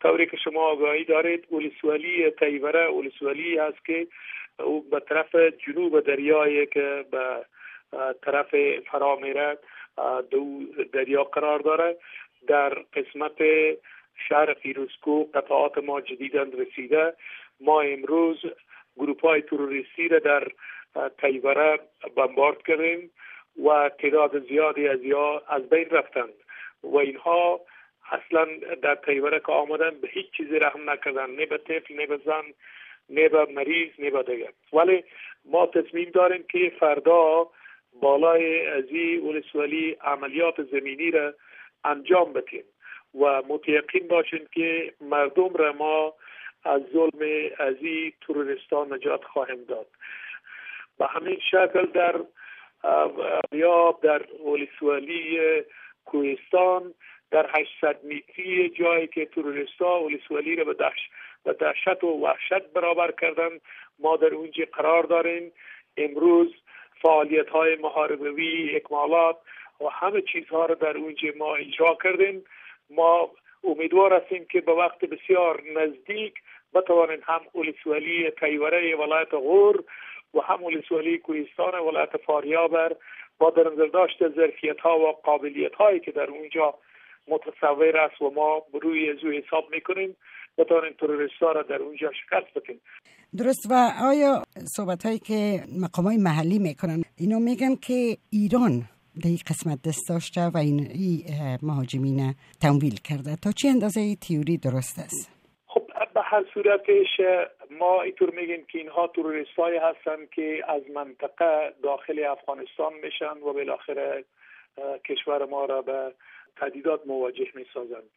طوری که شما آگاهی دارید ولسوالی تیوره ولسوالی هست که او به طرف جنوب دریایی که به طرف فرا میره دو دریا قرار داره. در قسمت شهر فیروسکو قطعات ما جدیدن رسیده. ما امروز گروپ های تروریستی را در تیوره بمبارد کردیم و تعداد زیادی از یا از بین رفتند و اینها اصلا در تیوره که آمدن به هیچ چیزی رحم نکردن نه به طفل نه به زن نه به مریض نه به دیگر. ولی ما تصمیم داریم که فردا بالای ازی ولسوالی عملیات زمینی را انجام بدیم و متیقین باشیم که مردم را ما از ظلم ازی ترورستان نجات خواهیم داد. به همین شکل در یا در ولسوالی کوهستان در 800 متری جایی که تروریستا ولسوالی را به دهش به دهشت و وحشت برابر کردن ما در اونجا قرار داریم. امروز فعالیت های محاربوی اکمالات و همه چیزها را در اونجا ما اجرا کردیم. ما امیدوار هستیم که به وقت بسیار نزدیک بتوانیم هم ولسوالی تیوره ولایت غور و هم ولسوالی کوهستان ولایت فاریاب با در نظر داشت ظرفیت ها و قابلیت هایی که در اونجا متصور است و ما روی زو حساب می‌کنیم. بتوانیم تروریست را در اونجا شکست بدیم درست. و آیا صحبت هایی که مقام های محلی می‌کنن اینو میگن که ایران در این قسمت دست داشته و این مهاجمین تمویل کرده. تا چه اندازه تیوری درست است؟ خب به هر صورتش ما اینطور میگیم که اینها تروریست های هستن که از منطقه داخل افغانستان میشن و بالاخره کشور ما را به تهدیدات مواجه می سازند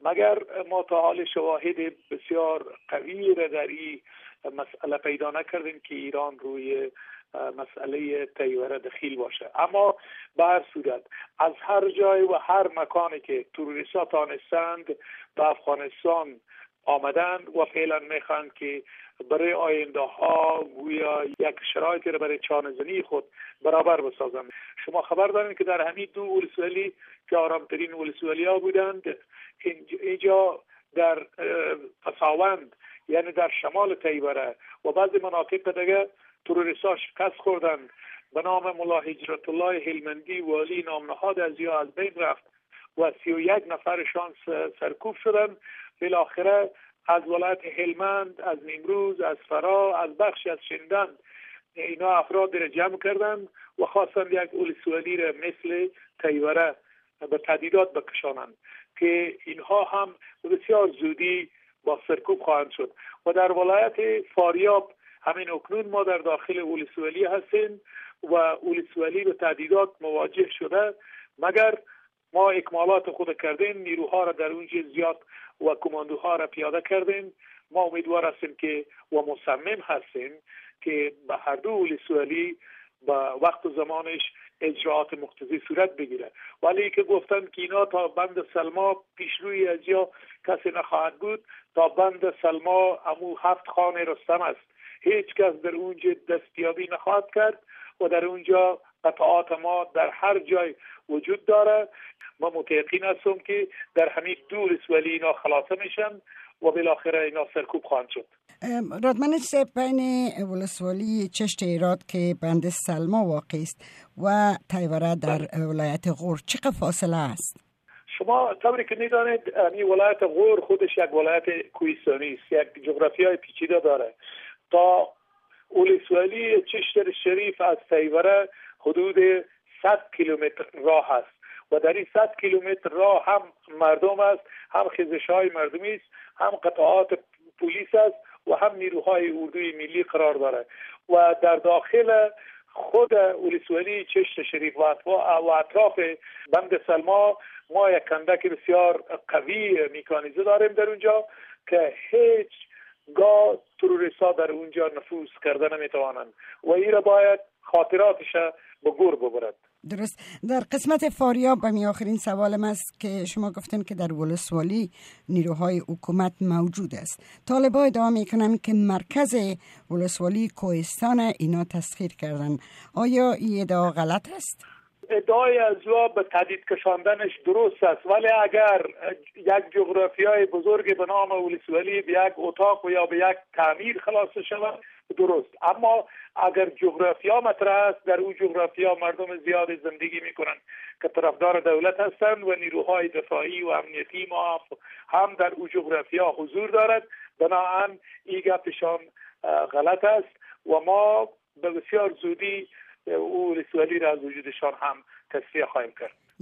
مگر ما تا حال شواهد بسیار قوی را در این مسئله پیدا نکردیم که ایران روی مسئله تیوره دخیل باشه؟ اما به هر صورت از هر جای و هر مکانی که توریست ها تانستند به افغانستان آمدن و فعلا می‌خوان که برای آینده ها گویا یک شرایطی را برای چانزنی خود برابر بسازند. شما خبر دارید که در همین دو ولسوالی که آرامترین ولسوالی ها بودند اینجا در پساوند یعنی در شمال تیبره و بعضی مناطق دیگه ها شکست خوردند. به نام ملا هجرت الله هلمندی والی نامنهاد از یا از بین رفت. و سی و یک نفرشان سرکوب شدند بالاخره از ولایت هلمند از نیمروز از فرا از بخشی از شندند اینا افراد را جمع کردند و خواستند یک اولسوالی را مثل تیوره به تدیدات بکشانند که اینها هم بسیار زودی با سرکوب خواهند شد. و در ولایت فاریاب همین اکنون ما در داخل اولسوالی هستیم و اولسوالی به تهدیدات مواجه شده. مگر ما اکمالات خود کردیم نیروها را در اونجا زیاد و کماندوها را پیاده کردیم. ما امیدوار هستیم که و مصمم هستیم که به هر دو ولسوالی با وقت و زمانش اجراعات مقتضی صورت بگیره. ولی که گفتن که اینا تا بند سلما پیش روی از یا کسی نخواهد بود تا بند سلما امو هفت خانه رستم است. هیچ کس در اونجا دستیابی نخواهد کرد و در اونجا قطعات ما در هر جای وجود داره. ما متیقین هستم که در همین دور ولی اینا خلاصه میشن و بالاخره اینا سرکوب خواهند شد رادمن سه بین ولسوالی چشت ایراد که بند سلما واقع است و تیوره در بله. ولایت غور چقدر فاصله است؟ شما طوری که می‌دانید این ولایت غور خودش یک ولایت کویستانی است یک جغرافی های پیچیده داره تا ولسوالی چشت شریف از تیوره حدود 100 کیلومتر راه است و در این 100 کیلومتر راه هم مردم است هم خیزش های مردمی است هم قطعات پلیس است و هم نیروهای اردوی ملی قرار داره و در داخل خود ولسوالی چشت شریف و اطراف بند سلما ما یک کندک بسیار قوی میکانیزه داریم در اونجا که هیچ گاه تروریست در اونجا نفوذ کرده نمی‌توانند. و این باید خاطراتش به گور ببرد. درست. در قسمت فاریاب به آخرین سوالم است که شما گفتین که در ولسوالی نیروهای حکومت موجود است. طالبا ادعا می‌کنن که مرکز ولسوالی کوهستان اینا تسخیر کردن. آیا این ادعا غلط است؟ ادعای از به تدید کشاندنش درست است ولی اگر یک جغرافیای بزرگ به نام ولی به یک اتاق و یا به یک تعمیر خلاص شود درست. اما اگر جغرافیا مطرح است در او جغرافیا مردم زیاد زندگی می‌کنند که طرفدار دولت هستند و نیروهای دفاعی و امنیتی ما هم در او جغرافیا حضور دارد. بنابراین این گپشان غلط است و ما به بسیار زودی او رسولی را از وجودشان هم تصفیه خواهیم کرد.